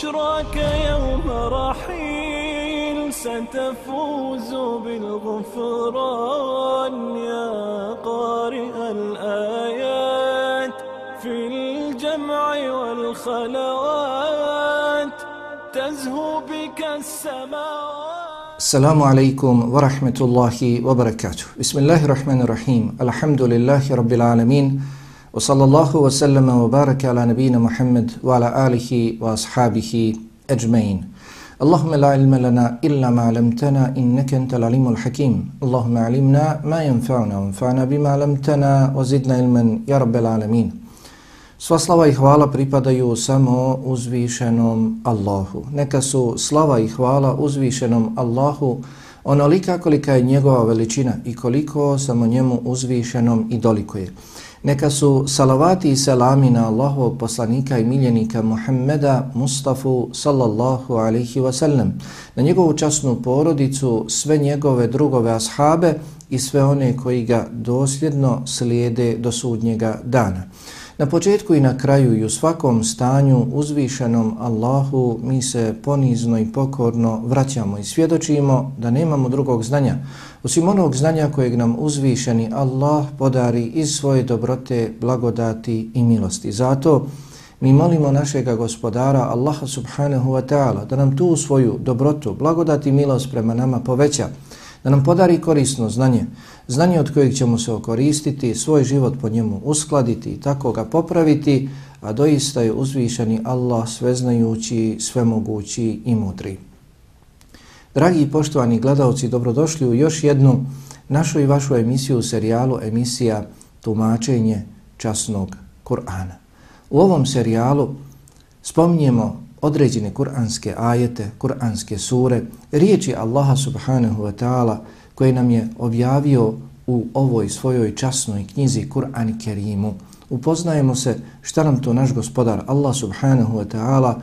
بشراك يوم رحيل ستفوز بالغفران يا قارئ الآيات في الجمع والخلوات تزهو بك السماوات. السلام عليكم ورحمة الله وبركاته. بسم الله الرحمن الرحيم. الحمد لله رب العالمين. وصلى الله وسلم وبارك على نبينا محمد وعلى آله وأصحابه أجمعين اللهم لا علم لنا إلا ما علمتنا إنك أنت العليم الحكيم اللهم علمنا ما ينفعنا وانفعنا بما علمتنا وزدنا علما يا رب العالمين Sva slava i hvala pripadaju samo uzvišenom Allahu. Neka su slava i hvala uzvišenom Allahu onolika kolika je njegova veličina i koliko samo njemu uzvišenom i dolikuje. Neka su salavati i selami na Allahovog poslanika i miljenika Muhammeda Mustafa sallallahu alaihi wasallam, na njegovu časnu porodicu, sve njegove drugove ashabe i sve one koji ga dosljedno slijede do sudnjega dana. Na početku i na kraju i u svakom stanju uzvišenom Allahu mi se ponizno i pokorno vraćamo i svjedočimo da nemamo drugog znanja. Osim onog znanja kojeg nam uzvišeni Allah podari iz svoje dobrote, blagodati i milosti. Zato mi molimo našega gospodara Allaha subhanahu wa ta'ala da nam tu svoju dobrotu, blagodati i milost prema nama poveća da nam podari korisno znanje, znanje od kojeg ćemo se okoristiti, svoj život po njemu uskladiti i tako ga popraviti, a doista je uzvišeni Allah sveznajući, svemogući i mudri. Dragi i poštovani gledalci, dobrodošli u još jednu našu i vašu emisiju u serijalu emisija Tumačenje časnog Kur'ana. U ovom serijalu spominjemo određene kuranske ajete, kuranske sure, riječi Allaha subhanahu wa ta'ala koje nam je objavio u ovoj svojoj časnoj knjizi Kur'an Kerimu. Upoznajemo se šta nam to naš gospodar Allah subhanahu wa ta'ala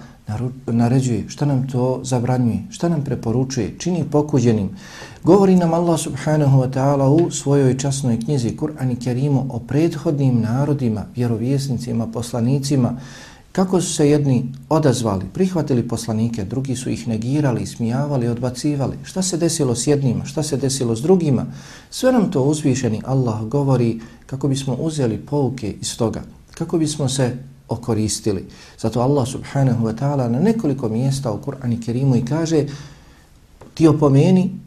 naređuje, šta nam to zabranjuje, šta nam preporučuje, čini pokuđenim. Govori nam Allah subhanahu wa ta'ala u svojoj časnoj knjizi Kur'an i Kerimu o prethodnim narodima, vjerovjesnicima, poslanicima, Kako su se jedni odazvali, prihvatili poslanike, drugi su ih negirali, smijavali, odbacivali. Šta se desilo s jednima, šta se desilo s drugima? Sve nam to uzvišeni Allah govori kako bismo uzeli pouke iz toga, kako bismo se okoristili. Zato Allah subhanahu wa ta'ala na nekoliko mjesta u Kur'an i Kerimu i kaže ti opomeni,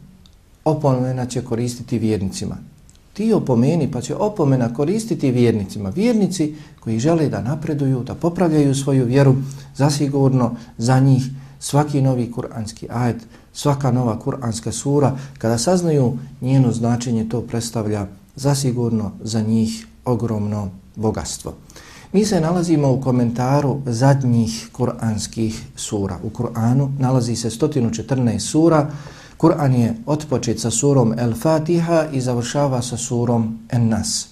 opomena će koristiti vjernicima ti opomeni pa će opomena koristiti vjernicima. Vjernici koji žele da napreduju, da popravljaju svoju vjeru, zasigurno za njih svaki novi kuranski ajet, svaka nova kuranska sura, kada saznaju njeno značenje, to predstavlja zasigurno za njih ogromno bogatstvo. Mi se nalazimo u komentaru zadnjih kuranskih sura. U Kur'anu nalazi se 114 sura, Kur'an je otpočet sa surom El-Fatiha i završava sa surom En-Nas.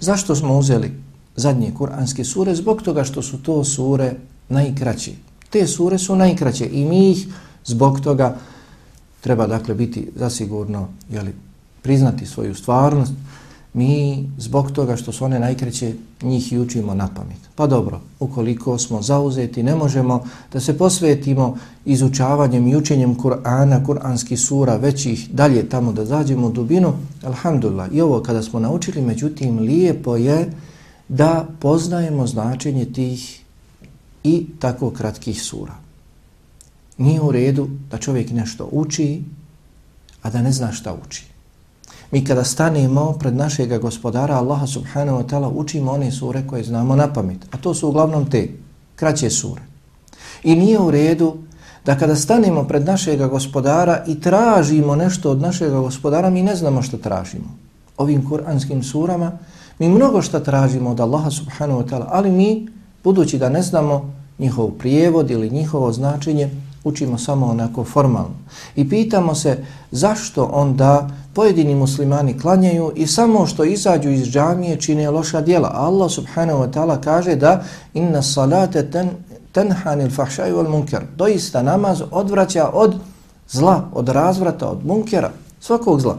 Zašto smo uzeli zadnje kur'anske sure? Zbog toga što su to sure najkraće. Te sure su najkraće i mi ih zbog toga treba dakle biti zasigurno jeli, priznati svoju stvarnost, mi zbog toga što su one najkreće njih i učimo na pamet. Pa dobro, ukoliko smo zauzeti, ne možemo da se posvetimo izučavanjem i učenjem Kur'ana, Kur'anskih sura, već ih dalje tamo da zađemo u dubinu, alhamdulillah. I ovo kada smo naučili, međutim, lijepo je da poznajemo značenje tih i tako kratkih sura. Nije u redu da čovjek nešto uči, a da ne zna šta uči. Mi kada stanemo pred našeg gospodara Allaha subhanahu wa ta'ala učimo one sure koje znamo na pamet. A to su uglavnom te kraće sure. I nije u redu da kada stanemo pred našeg gospodara i tražimo nešto od našeg gospodara, mi ne znamo što tražimo. Ovim kuranskim surama mi mnogo što tražimo od Allaha subhanahu wa ta'ala, ali mi, budući da ne znamo njihov prijevod ili njihovo značenje, učimo samo onako formalno. I pitamo se zašto onda pojedini muslimani klanjaju i samo što izađu iz džamije čine loša djela. Allah subhanahu wa ta'ala kaže da inna salate ten, tenhanil fahšaju al munker. Doista namaz odvraća od zla, od razvrata, od munkera, svakog zla.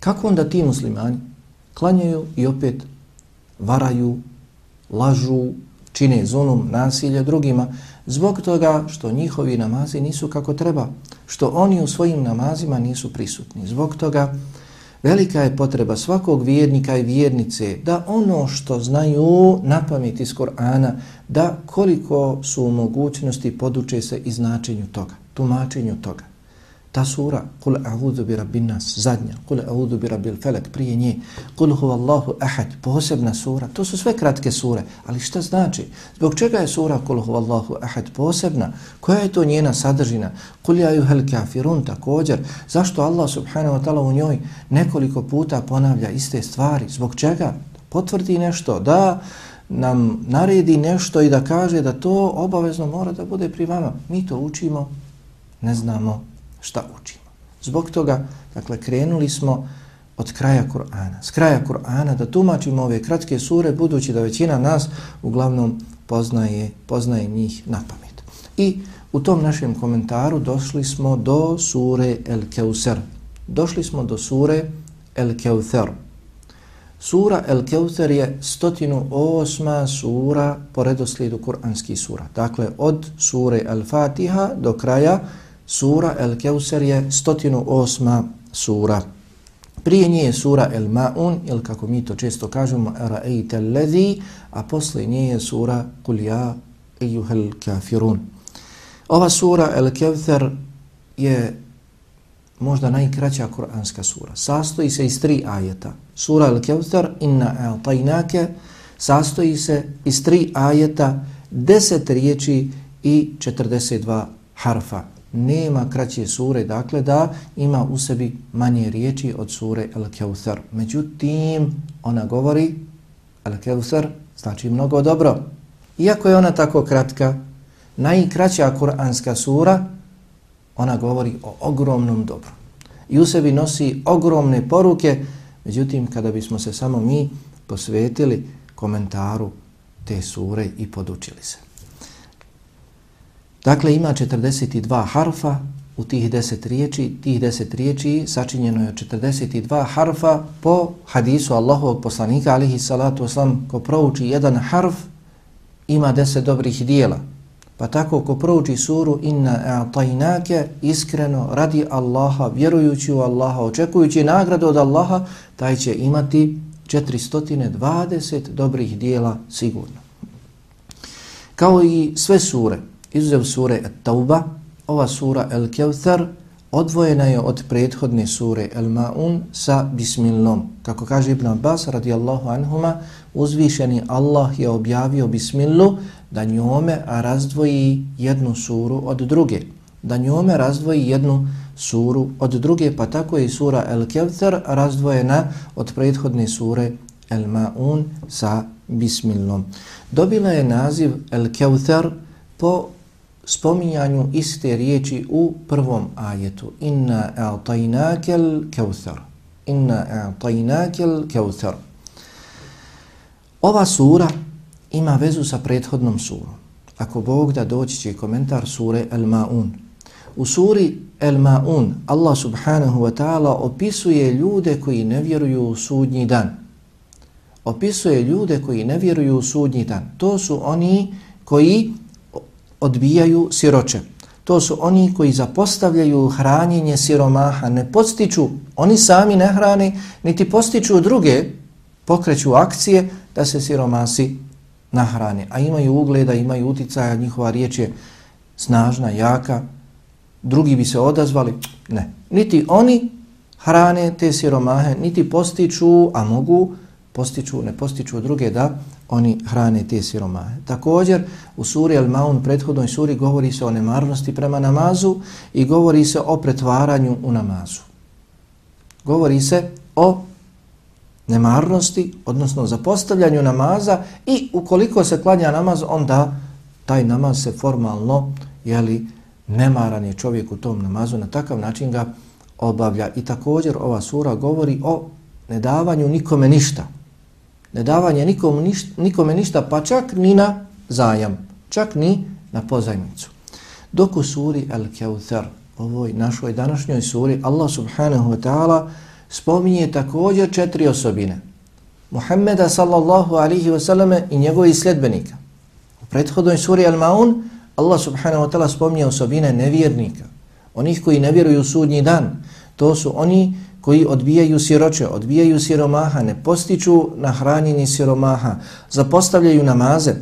Kako onda ti muslimani klanjaju i opet varaju, lažu, čine zulum, nasilje drugima, zbog toga što njihovi namazi nisu kako treba, što oni u svojim namazima nisu prisutni. Zbog toga velika je potreba svakog vjernika i vjernice da ono što znaju na pamet iz Korana, da koliko su mogućnosti poduče se i značenju toga, tumačenju toga. Ta sura, kul a'udhu bi rabbin nas, zadnja, kul a'udhu bi rabbil felek, prije nje, kul huvallahu ahad, posebna sura, to su sve kratke sure, ali šta znači? Zbog čega je sura kul huvallahu ahad posebna? Koja je to njena sadržina? Kul ja juhel kafirun također, zašto Allah subhanahu wa ta'ala u njoj nekoliko puta ponavlja iste stvari? Zbog čega? Potvrdi nešto, da nam naredi nešto i da kaže da to obavezno mora da bude pri vama. Mi to učimo, ne znamo šta učimo. Zbog toga, dakle, krenuli smo od kraja Kur'ana, s kraja Kur'ana da tumačimo ove kratke sure, budući da većina nas uglavnom poznaje, poznaje njih na pamet. I u tom našem komentaru došli smo do sure El Keuser. Došli smo do sure El Keuser. Sura El Keusar je 108. sura po redoslijedu Kur'anskih sura. Dakle, od sure El Fatiha do kraja Sura El Keuser je 108. sura. Prije nje je sura El Ma'un, ili kako mi to često kažemo, Ra'ejte lezi, a posle nje je sura Kul ja ejuhel kafirun. Ova sura El Keusar je možda najkraća kuranska sura. Sastoji se iz tri ajeta. Sura El Keusar, inna a'tajnake, sastoji se iz tri ajeta, deset riječi i 42 harfa nema kraće sure, dakle da ima u sebi manje riječi od sure Al-Kawthar. Međutim, ona govori Al-Kawthar znači mnogo dobro. Iako je ona tako kratka, najkraća kuranska sura, ona govori o ogromnom dobru. I u sebi nosi ogromne poruke, međutim, kada bismo se samo mi posvetili komentaru te sure i podučili se. Dakle, ima 42 harfa u tih 10 riječi. Tih 10 riječi sačinjeno je 42 harfa po hadisu Allahovog poslanika, alihi salatu oslam, ko prouči jedan harf, ima 10 dobrih dijela. Pa tako, ko prouči suru inna a'tajnake, iskreno, radi Allaha, vjerujući u Allaha, očekujući nagradu od Allaha, taj će imati 420 dobrih dijela sigurno. Kao i sve sure, izuzev sure At-Tauba, ova sura El-Kevthar odvojena je od prethodne sure El-Ma'un sa Bismillom. Kako kaže Ibn Abbas radijallahu anhuma, uzvišeni Allah je objavio Bismillu da njome razdvoji jednu suru od druge. Da njome razdvoji jednu suru od druge, pa tako je sura El-Kevthar razdvojena od prethodne sure El-Ma'un sa Bismillom. Dobila je naziv El-Kevthar po spominjanju iste riječi u prvom ajetu. Inna a'tajnakel kevthar. Inna a'tajnakel kevthar. Ova sura ima vezu sa prethodnom surom. Ako Bog da doći će komentar sure El-Ma'un. U suri El-Ma'un Allah subhanahu wa ta'ala opisuje ljude koji ne vjeruju u sudnji dan. Opisuje ljude koji ne vjeruju u sudnji dan. To su oni koji odbijaju siroče. To su oni koji zapostavljaju hranjenje siromaha, ne postiču, oni sami ne hrane, niti postiču druge, pokreću akcije da se siromasi nahrane. A imaju ugleda, imaju uticaja, njihova riječ je snažna, jaka, drugi bi se odazvali, ne. Niti oni hrane te siromahe, niti postiču, a mogu postiču, ne postiču druge da oni hrane te siromahe. Također u suri Al-Maun, prethodnoj suri, govori se o nemarnosti prema namazu i govori se o pretvaranju u namazu. Govori se o nemarnosti, odnosno zapostavljanju namaza i ukoliko se klanja namaz, onda taj namaz se formalno, jeli, nemaran je čovjek u tom namazu, na takav način ga obavlja. I također ova sura govori o nedavanju nikome ništa. Nedavanje nikome ništa, nikome ništa, pa čak ni na zajam, čak ni na pozajmicu. Dok u suri Al-Kawthar, ovoj našoj današnjoj suri, Allah subhanahu wa ta'ala spominje također četiri osobine. Muhammeda sallallahu alihi wasallam i njegovih sljedbenika. U prethodnoj suri Al-Maun Allah subhanahu wa ta'ala spominje osobine nevjernika. Onih koji ne vjeruju u sudnji dan. To su oni koji odbijaju siroče, odbijaju siromaha, ne postiču na hranjeni siromaha, zapostavljaju namaze,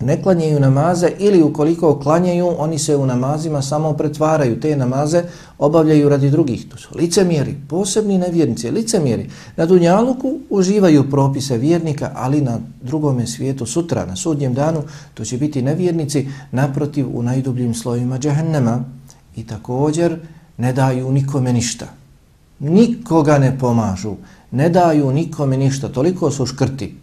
ne klanjaju namaze ili ukoliko klanjaju, oni se u namazima samo pretvaraju. Te namaze obavljaju radi drugih. To su licemjeri, posebni nevjernici, licemjeri. Na Dunjaluku uživaju propise vjernika, ali na drugome svijetu sutra, na sudnjem danu, to će biti nevjernici naprotiv u najdubljim slojima džehennema i također ne daju nikome ništa. Nikoga ne pomažu, ne daju nikome ništa, toliko su škrti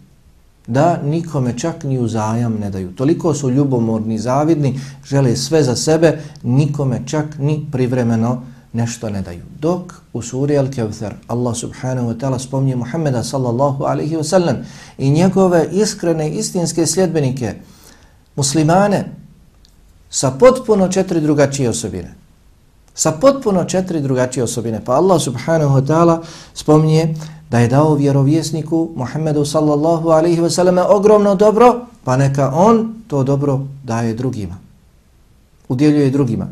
da nikome čak ni uzajam ne daju. Toliko su ljubomorni, zavidni, žele sve za sebe, nikome čak ni privremeno nešto ne daju. Dok u suri Al-Kevthar Allah subhanahu wa ta'ala spomnije Muhammeda sallallahu alaihi wa sallam i njegove iskrene istinske sljedbenike, muslimane, sa potpuno četiri drugačije osobine. Sa potpuno četiri drugačije osobine. Pa Allah subhanahu wa ta'ala spominje da je dao vjerovjesniku Muhammedu sallallahu alaihi ve selleme ogromno dobro, pa neka on to dobro daje drugima. Udjeljuje drugima.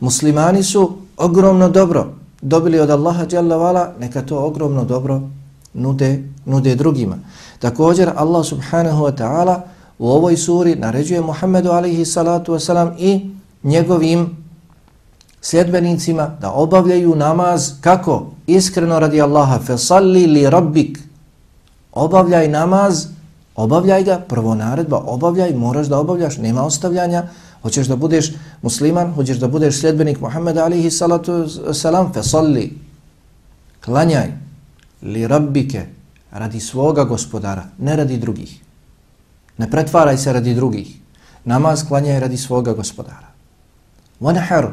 Muslimani su ogromno dobro dobili od Allaha dželle vala, neka to ogromno dobro nude, nude drugima. Također Allah subhanahu wa ta'ala u ovoj suri naređuje Muhammedu alaihi salatu wasalam i njegovim sljedbenicima da obavljaju namaz kako? Iskreno radi Allaha. Fesalli li rabbik. Obavljaj namaz, obavljaj ga, prvo naredba, obavljaj, moraš da obavljaš, nema ostavljanja. Hoćeš da budeš musliman, hoćeš da budeš sljedbenik Muhammeda alihi salatu salam, fesalli. Klanjaj li rabbike radi svoga gospodara, ne radi drugih. Ne pretvaraj se radi drugih. Namaz klanjaj radi svoga gospodara. Wanahar,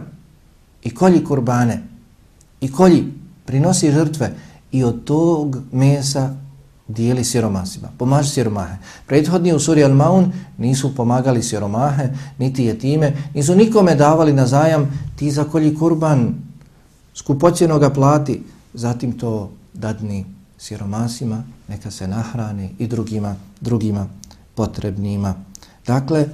i kolji kurbane. I kolji prinosi žrtve. I od tog mesa dijeli siromasima, pomaži siromahe. Prethodni u suri Al-Maun nisu pomagali siromahe, niti je time, nisu nikome davali na zajam, ti za kolji kurban skupocjenoga plati, zatim to dadni siromasima, neka se nahrani i drugima, drugima potrebnima. Dakle,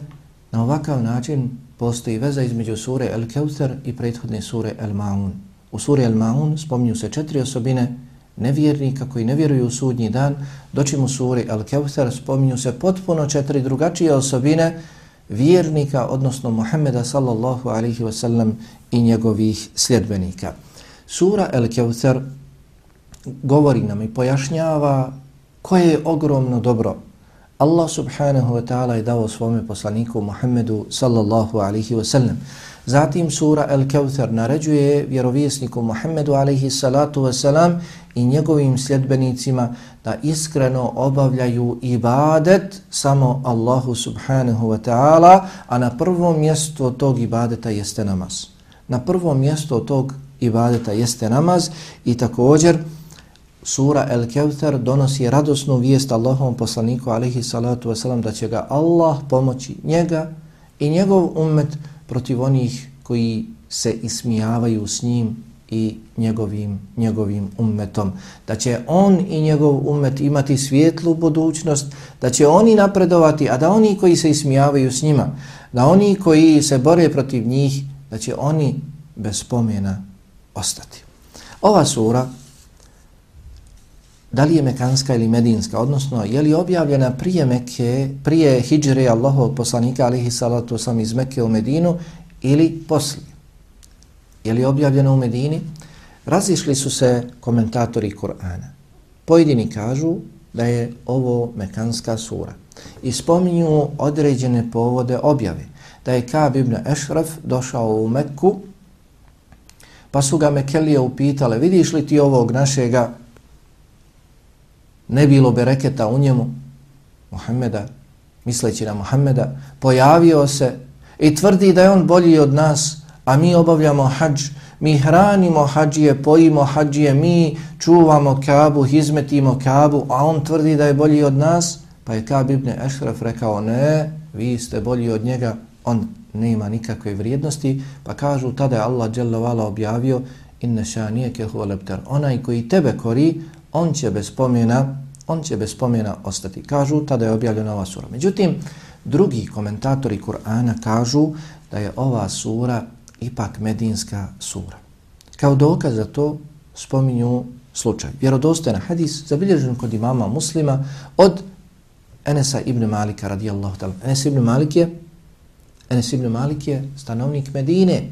na ovakav način postoji veza između sure El Keuter i prethodne sure El Maun. U suri El Maun spominju se četiri osobine nevjernika koji ne vjeruju u sudnji dan, doćim u suri El Keuter spominju se potpuno četiri drugačije osobine vjernika, odnosno Muhammeda sallallahu alihi wasallam i njegovih sljedbenika. Sura El Keuter govori nam i pojašnjava koje je ogromno dobro Allah subhanahu wa ta'ala je dao svome poslaniku Muhammedu sallallahu alaihi wa sallam. Zatim sura Al-Kawthar naređuje vjerovjesniku Muhammedu alaihi salatu wa salam i njegovim sljedbenicima da iskreno obavljaju ibadet samo Allahu subhanahu wa ta'ala, a na prvom mjestu tog ibadeta jeste namaz. Na prvom mjestu tog ibadeta jeste namaz i također sura El Kevter donosi radosnu vijest Allahovom poslaniku alaihi salatu wasalam da će ga Allah pomoći njega i njegov umet protiv onih koji se ismijavaju s njim i njegovim, njegovim ummetom. Da će on i njegov ummet imati svijetlu budućnost, da će oni napredovati, a da oni koji se ismijavaju s njima, da oni koji se bore protiv njih, da će oni bez spomena ostati. Ova sura da li je mekanska ili medinska, odnosno je li objavljena prije Mekke, prije Hidžre Allahovog poslanika alihi salatu sam iz Mekke u Medinu ili poslije. Je li objavljena u Medini? Razišli su se komentatori Kur'ana. Pojedini kažu da je ovo Mekanska sura i spominju određene povode objave. Da je Kab ibn Ešraf došao u Mekku pa su ga Mekelije upitale vidiš li ti ovog našega ne bilo bereketa u njemu Muhammeda, misleći na Muhammeda, pojavio se i tvrdi da je on bolji od nas, a mi obavljamo hađ, mi hranimo hađije, pojimo hađije, mi čuvamo kabu, hizmetimo kabu, a on tvrdi da je bolji od nas, pa je Kab ibn Ešraf rekao, ne, vi ste bolji od njega, on nema nikakve vrijednosti, pa kažu, tada je Allah dželovala objavio, inne šanije kehu lepter, onaj koji tebe kori, on će bez spomena, on će bez spomena ostati. Kažu, tada je objavljena ova sura. Međutim, drugi komentatori Kur'ana kažu da je ova sura ipak medinska sura. Kao dokaz za to spominju slučaj. Vjerodostojan hadis zabilježen kod imama muslima od Enesa ibn Malika radijallahu ta'ala. Enes ibn Malik je Enes ibn Malik je stanovnik Medine.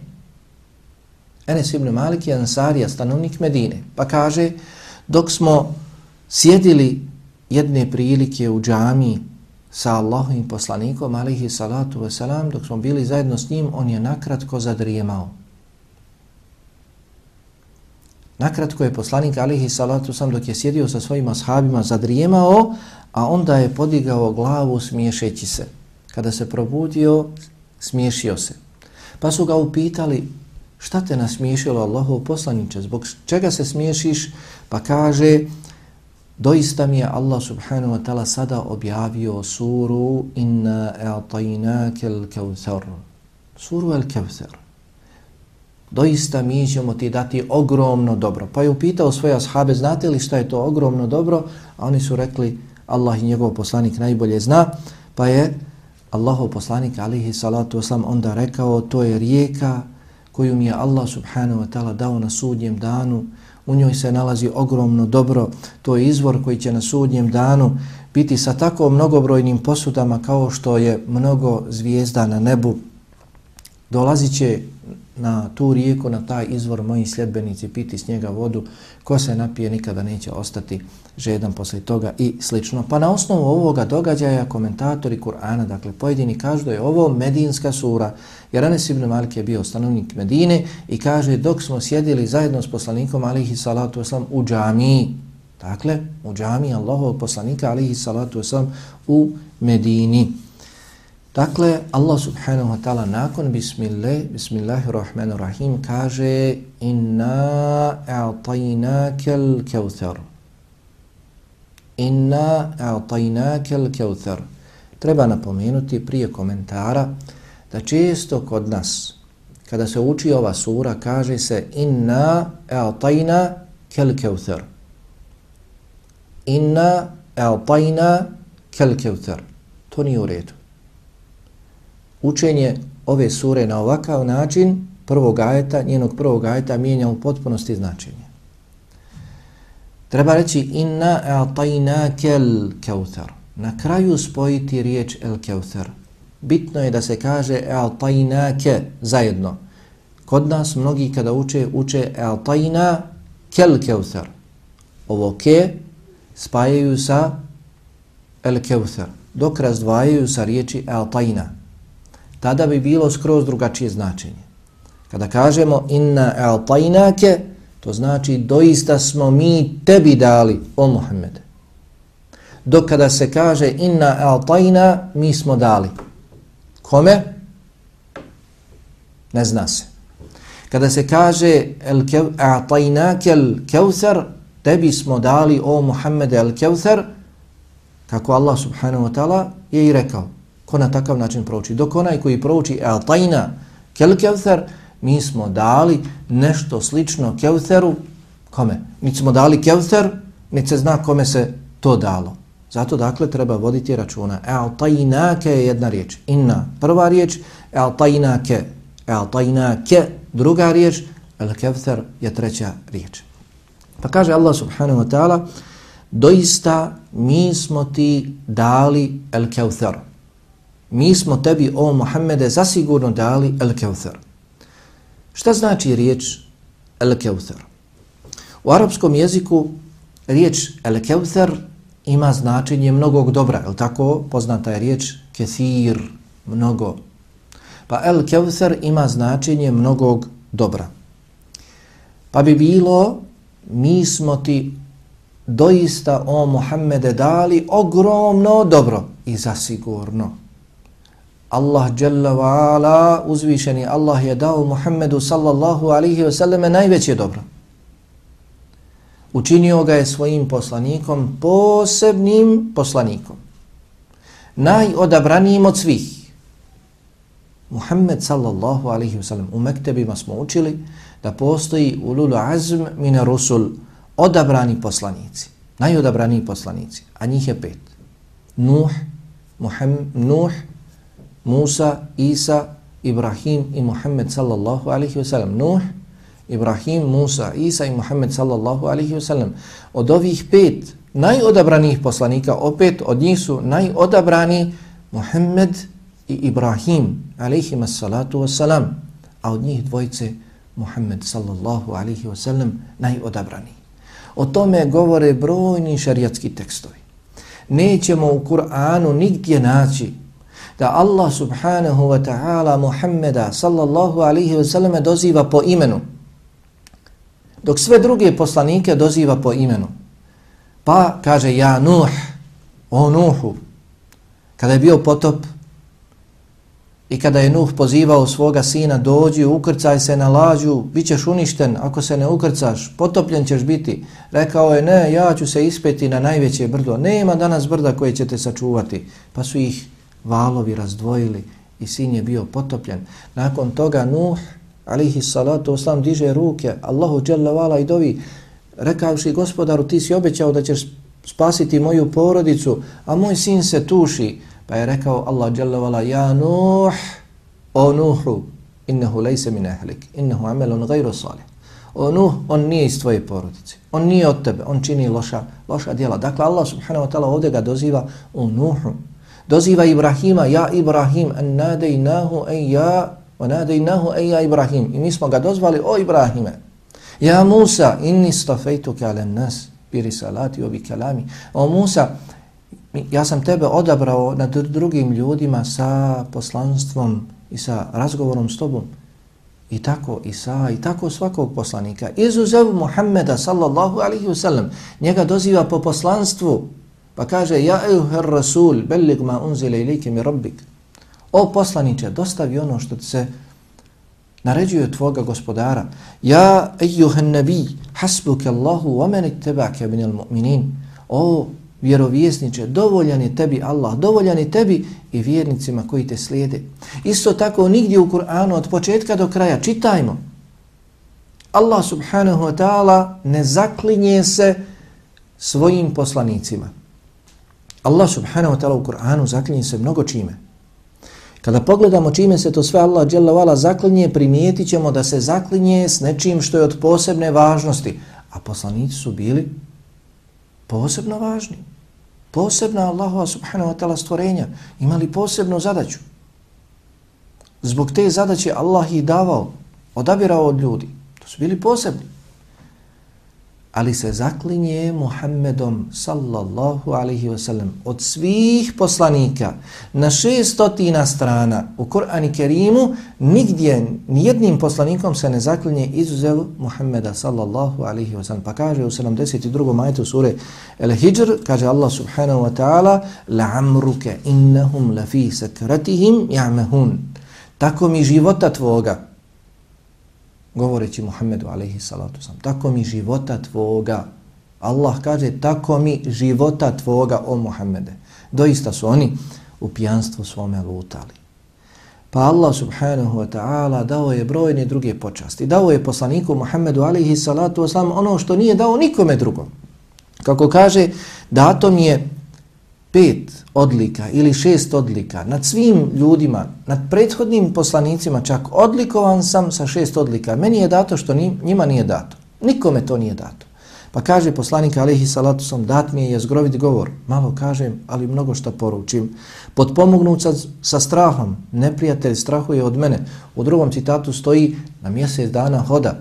Enes ibn Malik je Ansarija, stanovnik Medine. Pa kaže, dok smo sjedili jedne prilike u džami sa Allahovim poslanikom, alihi salatu wasalam, dok smo bili zajedno s njim, on je nakratko zadrijemao. Nakratko je poslanik, alihi salatu sam dok je sjedio sa svojim ashabima, zadrijemao, a onda je podigao glavu smiješeći se. Kada se probudio, smiješio se. Pa su ga upitali, šta te nasmiješilo Allahov poslaniče, zbog čega se smiješiš? Pa kaže, Doista mi je Allah subhanahu wa ta'ala sada objavio suru Inna e'atainake l-kevthar. Suru el-kevthar. Doista mi ćemo ti dati ogromno dobro. Pa je upitao svoje ashabe, znate li šta je to ogromno dobro? A oni su rekli, Allah i njegov poslanik najbolje zna. Pa je Allahov poslanik alihi salatu wasalam onda rekao, to je rijeka koju mi je Allah subhanahu wa ta'ala dao na sudnjem danu u njoj se nalazi ogromno dobro, to je izvor koji će na sudnjem danu biti sa tako mnogobrojnim posudama kao što je mnogo zvijezda na nebu. Dolazit će na tu rijeku, na taj izvor moji sljedbenici piti s njega vodu, ko se napije nikada neće ostati žedan posle toga i slično. Pa na osnovu ovoga događaja komentatori Kur'ana, dakle pojedini kažu da je ovo Medinska sura, jer Anes ibn Malik je bio stanovnik Medine i kaže dok smo sjedili zajedno s poslanikom alihi salatu wasalam u džamiji, dakle u džamiji Allahovog poslanika alihi salatu wasalam u Medini. Dakle, Allah subhanahu wa ta'ala nakon bismillah, bismillahirrahmanirrahim kaže inna a'tajnakel kevthar. Inna a'tajnakel kevthar. Treba napomenuti prije komentara da često kod nas, kada se uči ova sura, kaže se inna a'tajna kel kevthar. Inna a'tajna kel kevthar. To nije u redu učenje ove sure na ovakav način, prvog ajeta, njenog prvog ajeta, mijenja u potpunosti značenje. Treba reći inna a'tajna kel keuthar. Na kraju spojiti riječ el keuthar. Bitno je da se kaže a'tajna ke zajedno. Kod nas mnogi kada uče, uče a'tajna kel keuthar. Ovo ke spajaju sa el keuthar. Dok razdvajaju sa riječi a'tajna tada bi bilo skroz drugačije značenje. Kada kažemo inna a'tajnake, to znači doista smo mi tebi dali, o Muhammed. Dok kada se kaže inna a'tajna, mi smo dali. Kome? Ne zna se. Kada se kaže a'tajnake al-kevthar, tebi smo dali, o Muhammed al-kevthar, kako Allah subhanahu wa ta'ala je i rekao, ko na takav način prouči. Dok onaj koji prouči al-tajna kel kevther, mi smo dali nešto slično kevtheru, kome? Mi smo dali kevther, ni se zna kome se to dalo. Zato dakle treba voditi računa. Altajna ke je jedna riječ. Inna prva riječ, Altajna ke. Al-tajna ke druga riječ, al-kevther je treća riječ. Pa kaže Allah subhanahu wa ta'ala, doista mi smo ti dali El-Kevther mi smo tebi, o Muhammede, zasigurno dali El Keuthar. Šta znači riječ El Keuthar? U arapskom jeziku riječ El Keuthar ima značenje mnogog dobra, je tako? Poznata je riječ Kethir, mnogo. Pa El Keuthar ima značenje mnogog dobra. Pa bi bilo, mi smo ti doista o Muhammede dali ogromno dobro i zasigurno. Allah Jalla wa ala, uzvišeni Allah je dao Muhammedu sallallahu alihi wasallam najveće dobro. Učinio ga je svojim poslanikom, posebnim poslanikom. Najodabranijim od svih. Muhammed sallallahu alihi wasallam u mektebima smo učili da postoji ululu azm mina rusul, odabrani poslanici, najodabrani poslanici, a njih je pet. Nuh, Muhammed, Nuh, Musa, Isa, Ibrahim i Muhammed sallallahu alaihi wa sallam. Nuh, Ibrahim, Musa, Isa i Muhammed sallallahu alaihi wa sallam. Od ovih pet najodabranijih poslanika, opet od njih su najodabrani Muhammed i Ibrahim alaihi wa salatu wa salam. A od njih dvojce Muhammed sallallahu alaihi wa sallam najodabrani. O tome govore brojni šarijatski tekstovi. Nećemo u Kur'anu nigdje naći da Allah subhanahu wa ta'ala Muhammeda sallallahu alaihi wa sallam doziva po imenu. Dok sve druge poslanike doziva po imenu. Pa kaže ja Nuh, o Nuhu. Kada je bio potop, I kada je Nuh pozivao svoga sina, dođi, ukrcaj se na lađu, bit ćeš uništen, ako se ne ukrcaš, potopljen ćeš biti. Rekao je, ne, ja ću se ispeti na najveće brdo. Nema danas brda koje ćete sačuvati. Pa su ih valovi razdvojili i sin je bio potopljen. Nakon toga Nuh, alihi salatu oslam, diže ruke, Allahu dželle vala i dovi, rekavši gospodaru, ti si obećao da ćeš spasiti moju porodicu, a moj sin se tuši. Pa je rekao Allah Jalla vala, ja Nuh, o Nuhu, innehu lejse min ehlik, innehu amelun gajru salih. O Nuh, on nije iz tvoje porodice, on nije od tebe, on čini loša, loša djela. Dakle, Allah subhanahu wa ta'ala ovdje ga doziva o Nuhu. Doziva Ibrahima, ja Ibrahim, an nadejnahu en ja, o nadejnahu en ja Ibrahim. I mi smo ga dozvali, o Ibrahime. Ja Musa, inni stafejtuke alen nas, biri salati obi kalami. O Musa, ja sam tebe odabrao nad drugim ljudima sa poslanstvom i sa razgovorom s tobom. I tako Isa, i tako svakog poslanika. Izuzev Muhammeda sallallahu alihi wasallam, njega doziva po poslanstvu, pa kaže, ja ejuher rasul, bellig ma unzile ilike mi rabbik. O poslaniće, dostavi ono što ti se naređuje tvoga gospodara. Ja ejuhen nabi, hasbuke Allahu, wa meni tebake minil mu'minin. O vjerovjesniče, dovoljan je tebi Allah, dovoljan je tebi i vjernicima koji te slijede. Isto tako nigdje u Kur'anu od početka do kraja čitajmo. Allah subhanahu wa ta'ala ne zaklinje se svojim poslanicima. Allah subhanahu wa ta'ala u Kur'anu zaklinje se mnogo čime. Kada pogledamo čime se to sve Allah dželavala zaklinje, primijetit ćemo da se zaklinje s nečim što je od posebne važnosti. A poslanici su bili posebno važni posebna Allahova subhanahu wa ta'ala stvorenja, imali posebnu zadaću. Zbog te zadaće Allah ih davao, odabirao od ljudi. To su bili posebni ali se zaklinje Muhammedom sallallahu alaihi wasallam od svih poslanika na šestotina strana u Kur'ani Kerimu nigdje nijednim poslanikom se ne zaklinje izuzev Muhammeda sallallahu alaihi wasallam pa kaže u 72. majtu sure El Hijr kaže Allah subhanahu wa ta'ala la'amruke innahum lafi sakratihim ja'mehun tako mi života tvoga govoreći Muhammedu alaihi salatu sam, tako mi života tvoga, Allah kaže, tako mi života tvoga, o Muhammede. Doista su oni u pijanstvu svome lutali. Pa Allah subhanahu wa ta'ala dao je brojne druge počasti. Dao je poslaniku Muhammedu alaihi salatu wasalam ono što nije dao nikome drugom. Kako kaže, dato mi je pet odlika ili šest odlika nad svim ljudima, nad prethodnim poslanicima čak odlikovan sam sa šest odlika. Meni je dato što njima nije dato. Nikome to nije dato. Pa kaže poslanik alihi salatu sam, dat mi je jezgrovit govor. Malo kažem, ali mnogo što poručim. Potpomognut sa, sa strahom, neprijatelj strahuje od mene. U drugom citatu stoji, na mjesec dana hoda.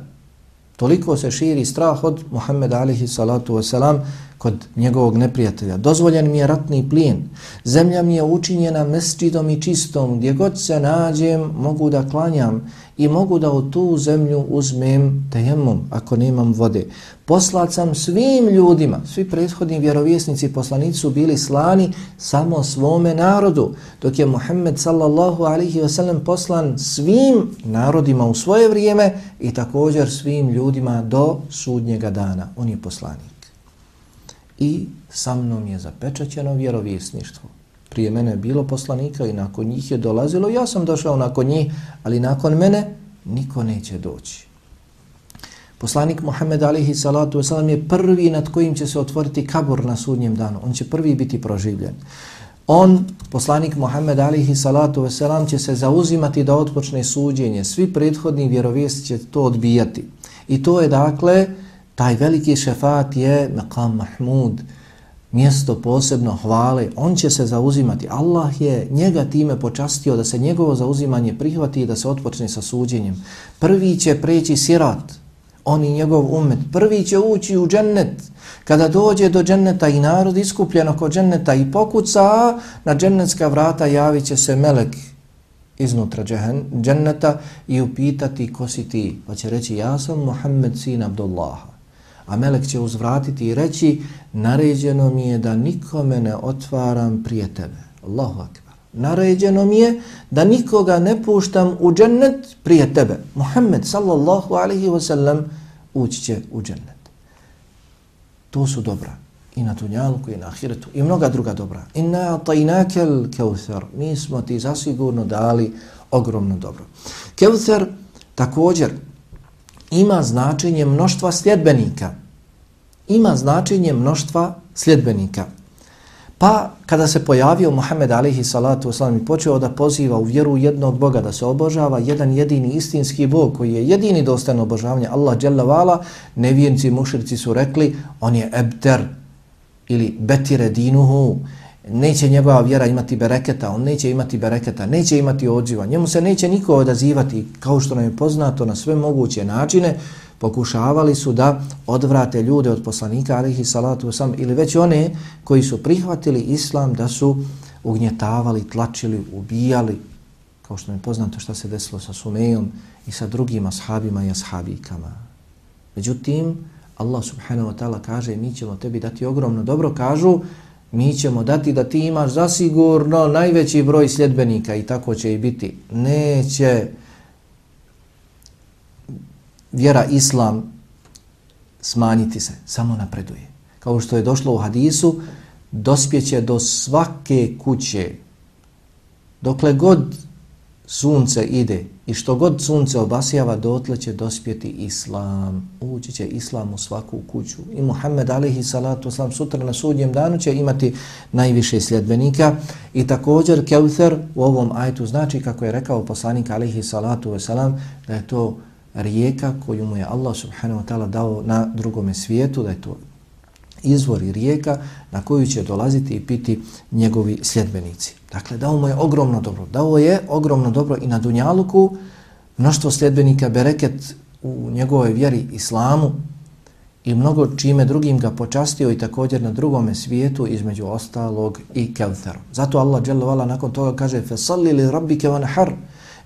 Toliko se širi strah od Muhammeda alihi salatu wasalam, kod njegovog neprijatelja. Dozvoljen mi je ratni plijen. Zemlja mi je učinjena mesčidom i čistom. Gdje god se nađem, mogu da klanjam i mogu da u tu zemlju uzmem tejemom ako nemam vode. Poslat sam svim ljudima, svi prethodni vjerovjesnici i poslanici su bili slani samo svome narodu, dok je Muhammed sallallahu alihi wasallam poslan svim narodima u svoje vrijeme i također svim ljudima do sudnjega dana. On je poslanik i sa mnom je zapečaćeno vjerovjesništvo. Prije mene je bilo poslanika i nakon njih je dolazilo, ja sam došao nakon njih, ali nakon mene niko neće doći. Poslanik Muhammed alihi salatu wasalam je prvi nad kojim će se otvoriti kabor na sudnjem danu. On će prvi biti proživljen. On, poslanik Muhammed alihi salatu wasalam, će se zauzimati da otpočne suđenje. Svi prethodni vjerovijesti će to odbijati. I to je dakle, Taj veliki šefat je Maqam Mahmud, mjesto posebno hvale. On će se zauzimati. Allah je njega time počastio da se njegovo zauzimanje prihvati i da se otpočne sa suđenjem. Prvi će preći sirat, on i njegov umet. Prvi će ući u džennet. Kada dođe do dženneta i narod iskupljen oko dženneta i pokuca, na džennetska vrata javit će se melek iznutra dženneta i upitati ko si ti. Pa će reći ja sam Muhammed sin Abdullaha. A melek će uzvratiti i reći, naređeno mi je da nikome ne otvaram prije tebe. Allahu akbar. Naređeno mi je da nikoga ne puštam u džennet prije tebe. Muhammed sallallahu alaihi wa sallam ući će u džennet. To su dobra. I na tunjalku, i na ahiretu, i mnoga druga dobra. Inna tajnakel keuthar. Mi smo ti zasigurno dali ogromno dobro. Keuthar također ima značenje mnoštva sljedbenika. Ima značenje mnoštva sljedbenika. Pa kada se pojavio Muhammed alihi salatu wasalam i počeo da poziva u vjeru jednog Boga da se obožava, jedan jedini istinski Bog koji je jedini dostan obožavanja, Allah dželle vala, nevijenci mušrici su rekli, on je ebter ili betire dinuhu, neće njegova vjera imati bereketa, on neće imati bereketa, neće imati odziva, njemu se neće niko odazivati, kao što nam je poznato na sve moguće načine, pokušavali su da odvrate ljude od poslanika, alihi salatu sam ili već one koji su prihvatili islam da su ugnjetavali, tlačili, ubijali, kao što nam je poznato što se desilo sa Sumejom i sa drugim ashabima i ashabikama. Međutim, Allah subhanahu wa ta'ala kaže mi ćemo tebi dati ogromno dobro, kažu mi ćemo dati da ti imaš zasigurno najveći broj sljedbenika i tako će i biti. Neće vjera islam smanjiti se, samo napreduje. Kao što je došlo u hadisu, dospjeće do svake kuće. Dokle god sunce ide i što god sunce obasjava, dotle će dospjeti islam. Ući će islam u svaku kuću. I Muhammed alihi salatu islam sutra na sudnjem danu će imati najviše sljedbenika. I također Keuther u ovom ajtu znači, kako je rekao poslanik alihi salatu wasalam, da je to rijeka koju mu je Allah subhanahu wa ta'ala dao na drugome svijetu, da je to izvori rijeka na koju će dolaziti i piti njegovi sljedbenici. Dakle, dao mu je ogromno dobro. Dao je ogromno dobro i na Dunjaluku, mnoštvo sljedbenika bereket u njegovoj vjeri islamu i mnogo čime drugim ga počastio i također na drugome svijetu između ostalog i kevferom. Zato Allah dželovala nakon toga kaže فَصَلِّ لِي رَبِّكَ وَنْحَرُ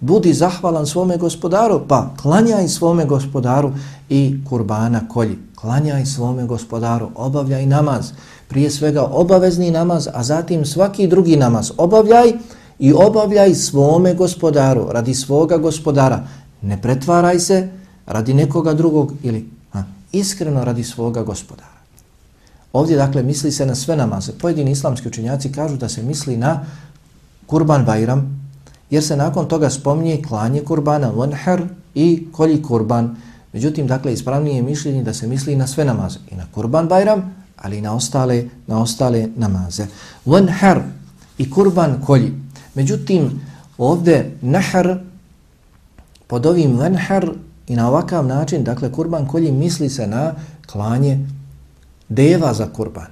Budi zahvalan svome gospodaru, pa klanjaj svome gospodaru i kurbana kolji. Klanjaj svome gospodaru, obavljaj namaz. Prije svega obavezni namaz, a zatim svaki drugi namaz. Obavljaj i obavljaj svome gospodaru, radi svoga gospodara. Ne pretvaraj se radi nekoga drugog ili ha, iskreno radi svoga gospodara. Ovdje dakle misli se na sve namaze. Pojedini islamski učenjaci kažu da se misli na kurban bajram, jer se nakon toga spominje klanje kurbana, vanher i kolji kurban. Međutim, dakle, ispravnije mišljenje da se misli na sve namaze. I na kurban bajram, ali i na ostale, na ostale namaze. Vanher i kurban kolji. Međutim, ovdje nahr pod ovim vanher i na ovakav način, dakle, kurban kolji misli se na klanje deva za kurban.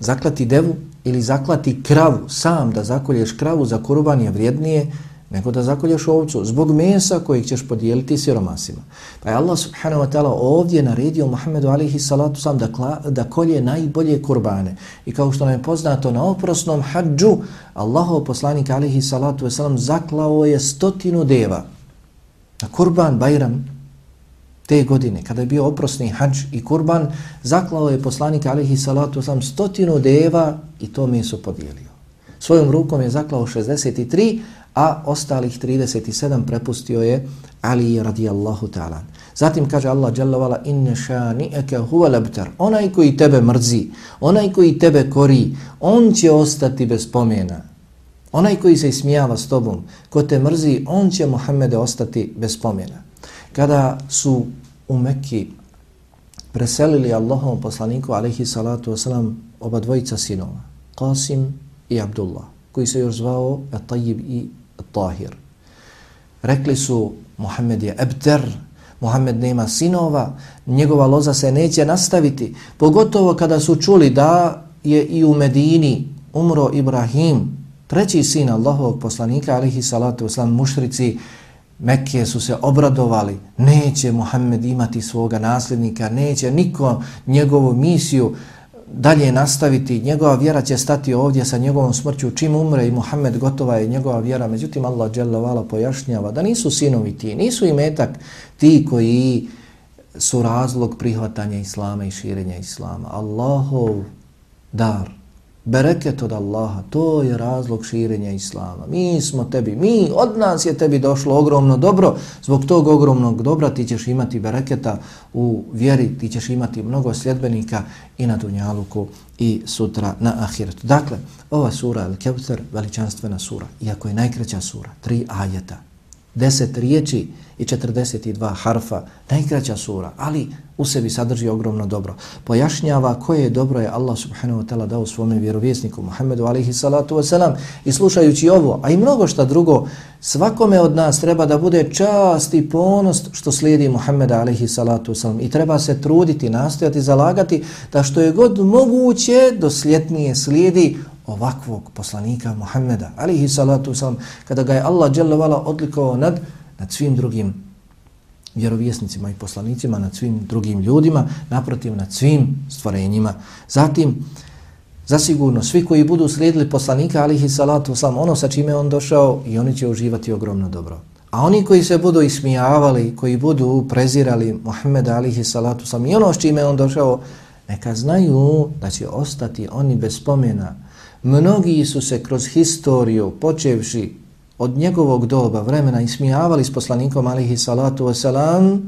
Zaklati devu ili zaklati kravu, sam da zakolješ kravu za kurban je vrijednije nego da zakolješ ovcu zbog mesa kojeg ćeš podijeliti siromasima. Pa je Allah subhanahu wa ta'ala ovdje naredio Muhammedu alihi salatu sam da, kla, da kolje najbolje kurbane. I kao što nam je poznato na oprosnom hađu, Allahov poslanik alihi salatu wasalam zaklao je stotinu deva. Na kurban Bajram te godine, kada je bio oprosni hađ i kurban, zaklao je poslanik alihi salatu sam stotinu deva i to meso podijelio. Svojom rukom je zaklao 63, a ostalih 37 prepustio je Ali radijallahu ta'ala. Zatim kaže Allah jalla vala inne šani'eke huva lebtar. Onaj koji tebe mrzi, onaj koji tebe kori, on će ostati bez pomena. Onaj koji se ismijava s tobom, ko te mrzi, on će Muhammede ostati bez pomena. Kada su u Mekki preselili Allahom poslaniku alaihi salatu wasalam oba dvojica sinova, Qasim i Abdullah, koji se još zvao At-Tajib i Tahir. Rekli su Muhammed je ebter, Muhammed nema sinova, njegova loza se neće nastaviti, pogotovo kada su čuli da je i u Medini umro Ibrahim, treći sin Allahovog poslanika, alihi salatu wasalam, mušrici, Mekke su se obradovali, neće Muhammed imati svoga nasljednika, neće niko njegovu misiju dalje nastaviti, njegova vjera će stati ovdje sa njegovom smrću, čim umre i Muhammed gotova je njegova vjera. Međutim, Allah dželavala pojašnjava da nisu sinovi ti, nisu i metak ti koji su razlog prihvatanja Islama i širenja Islama. Allahov dar, bereket od Allaha, to je razlog širenja Islama. Mi smo tebi, mi, od nas je tebi došlo ogromno dobro, zbog tog ogromnog dobra ti ćeš imati bereketa u vjeri, ti ćeš imati mnogo sljedbenika i na Dunjaluku i sutra na Ahiretu. Dakle, ova sura, Al-Kevter, veličanstvena sura, iako je najkraća sura, tri ajeta, deset riječi i 42 harfa, najkraća sura, ali u sebi sadrži ogromno dobro. Pojašnjava koje dobro je Allah subhanahu wa ta'ala dao svome vjerovjesniku Muhammedu alaihi salatu wasalam i slušajući ovo, a i mnogo šta drugo, svakome od nas treba da bude čast i ponost što slijedi Muhammeda alaihi salatu wasalam i treba se truditi, nastojati, zalagati da što je god moguće dosljetnije slijedi ovakvog poslanika Muhammeda alihi salatu wasalam kada ga je Allah odlikovao nad nad svim drugim vjerovjesnicima i poslanicima, nad svim drugim ljudima, naprotiv nad svim stvorenjima. Zatim, zasigurno, svi koji budu slijedili poslanika, alihi salatu wasalam, ono sa čime on došao, i oni će uživati ogromno dobro. A oni koji se budu ismijavali, koji budu prezirali Muhammeda alihi salatu sam i ono s čime on došao, neka znaju da će ostati oni bez spomena. Mnogi su se kroz historiju, počevši od njegovog doba vremena ismijavali s poslanikom alihi salatu wasalam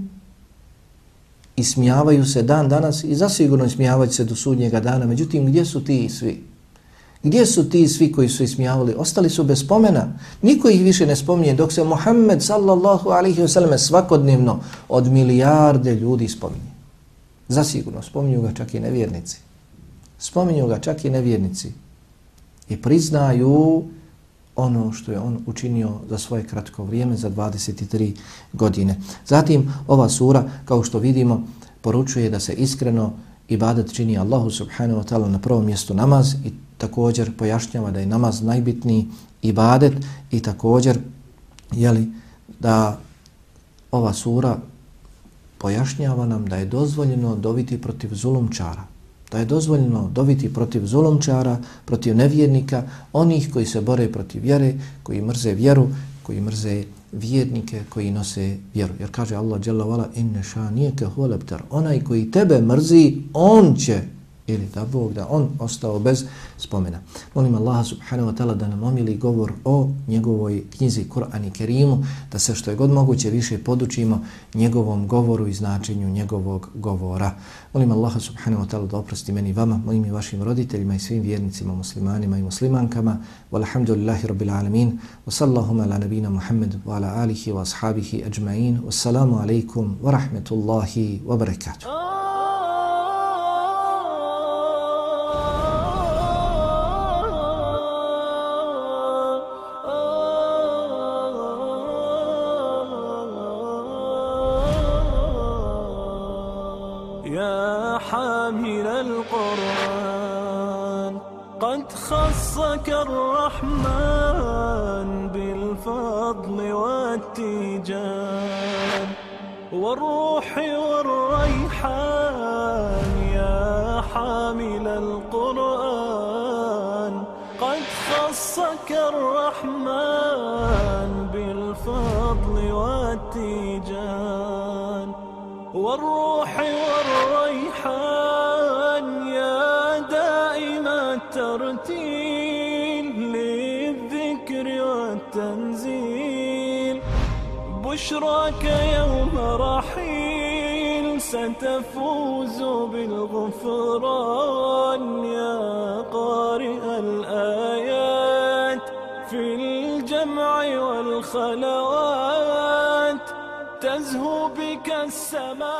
ismijavaju se dan danas i zasigurno ismijavaju se do sudnjega dana. Međutim, gdje su ti svi? Gdje su ti svi koji su ismijavali? Ostali su bez spomena. Niko ih više ne spominje dok se Muhammed sallallahu alaihi wasallam svakodnevno od milijarde ljudi spominje. Zasigurno, spominju ga čak i nevjernici. Spominju ga čak i nevjernici. I priznaju ono što je on učinio za svoje kratko vrijeme, za 23 godine. Zatim, ova sura, kao što vidimo, poručuje da se iskreno ibadat čini Allahu subhanahu wa ta'ala na prvom mjestu namaz i također pojašnjava da je namaz najbitniji ibadet i također jeli, da ova sura pojašnjava nam da je dozvoljeno dobiti protiv zulumčara, da je dozvoljeno dobiti protiv zulomčara, protiv nevjernika, onih koji se bore protiv vjere, koji mrze vjeru, koji mrze vjernike, koji nose vjeru. Jer kaže Allah dželle vala inne šanijeke huleptar, onaj koji tebe mrzi, on će ili da Bog da on ostao bez spomena. Molim Allaha subhanahu wa ta'ala da nam omili govor o njegovoj knjizi Kur'an i Kerimu, da se što je god moguće više podučimo njegovom govoru i značenju njegovog govora. Molim Allaha subhanahu wa ta'ala da oprosti meni vama, mojim i vašim roditeljima i svim vjernicima, muslimanima i muslimankama. Walhamdulillahi rabbil alamin. Wa sallahu ala nabina Muhammed wa ala alihi wa ashabihi ajma'in. Wassalamu alaikum wa rahmetullahi wa barakatuh. Oh! حامل القرآن. قد خصك الرحمن بالفضل والتيجان. والروح بشراك يوم رحيل ستفوز بالغفران يا قارئ الآيات في الجمع والخلوات تزهو بك السماوات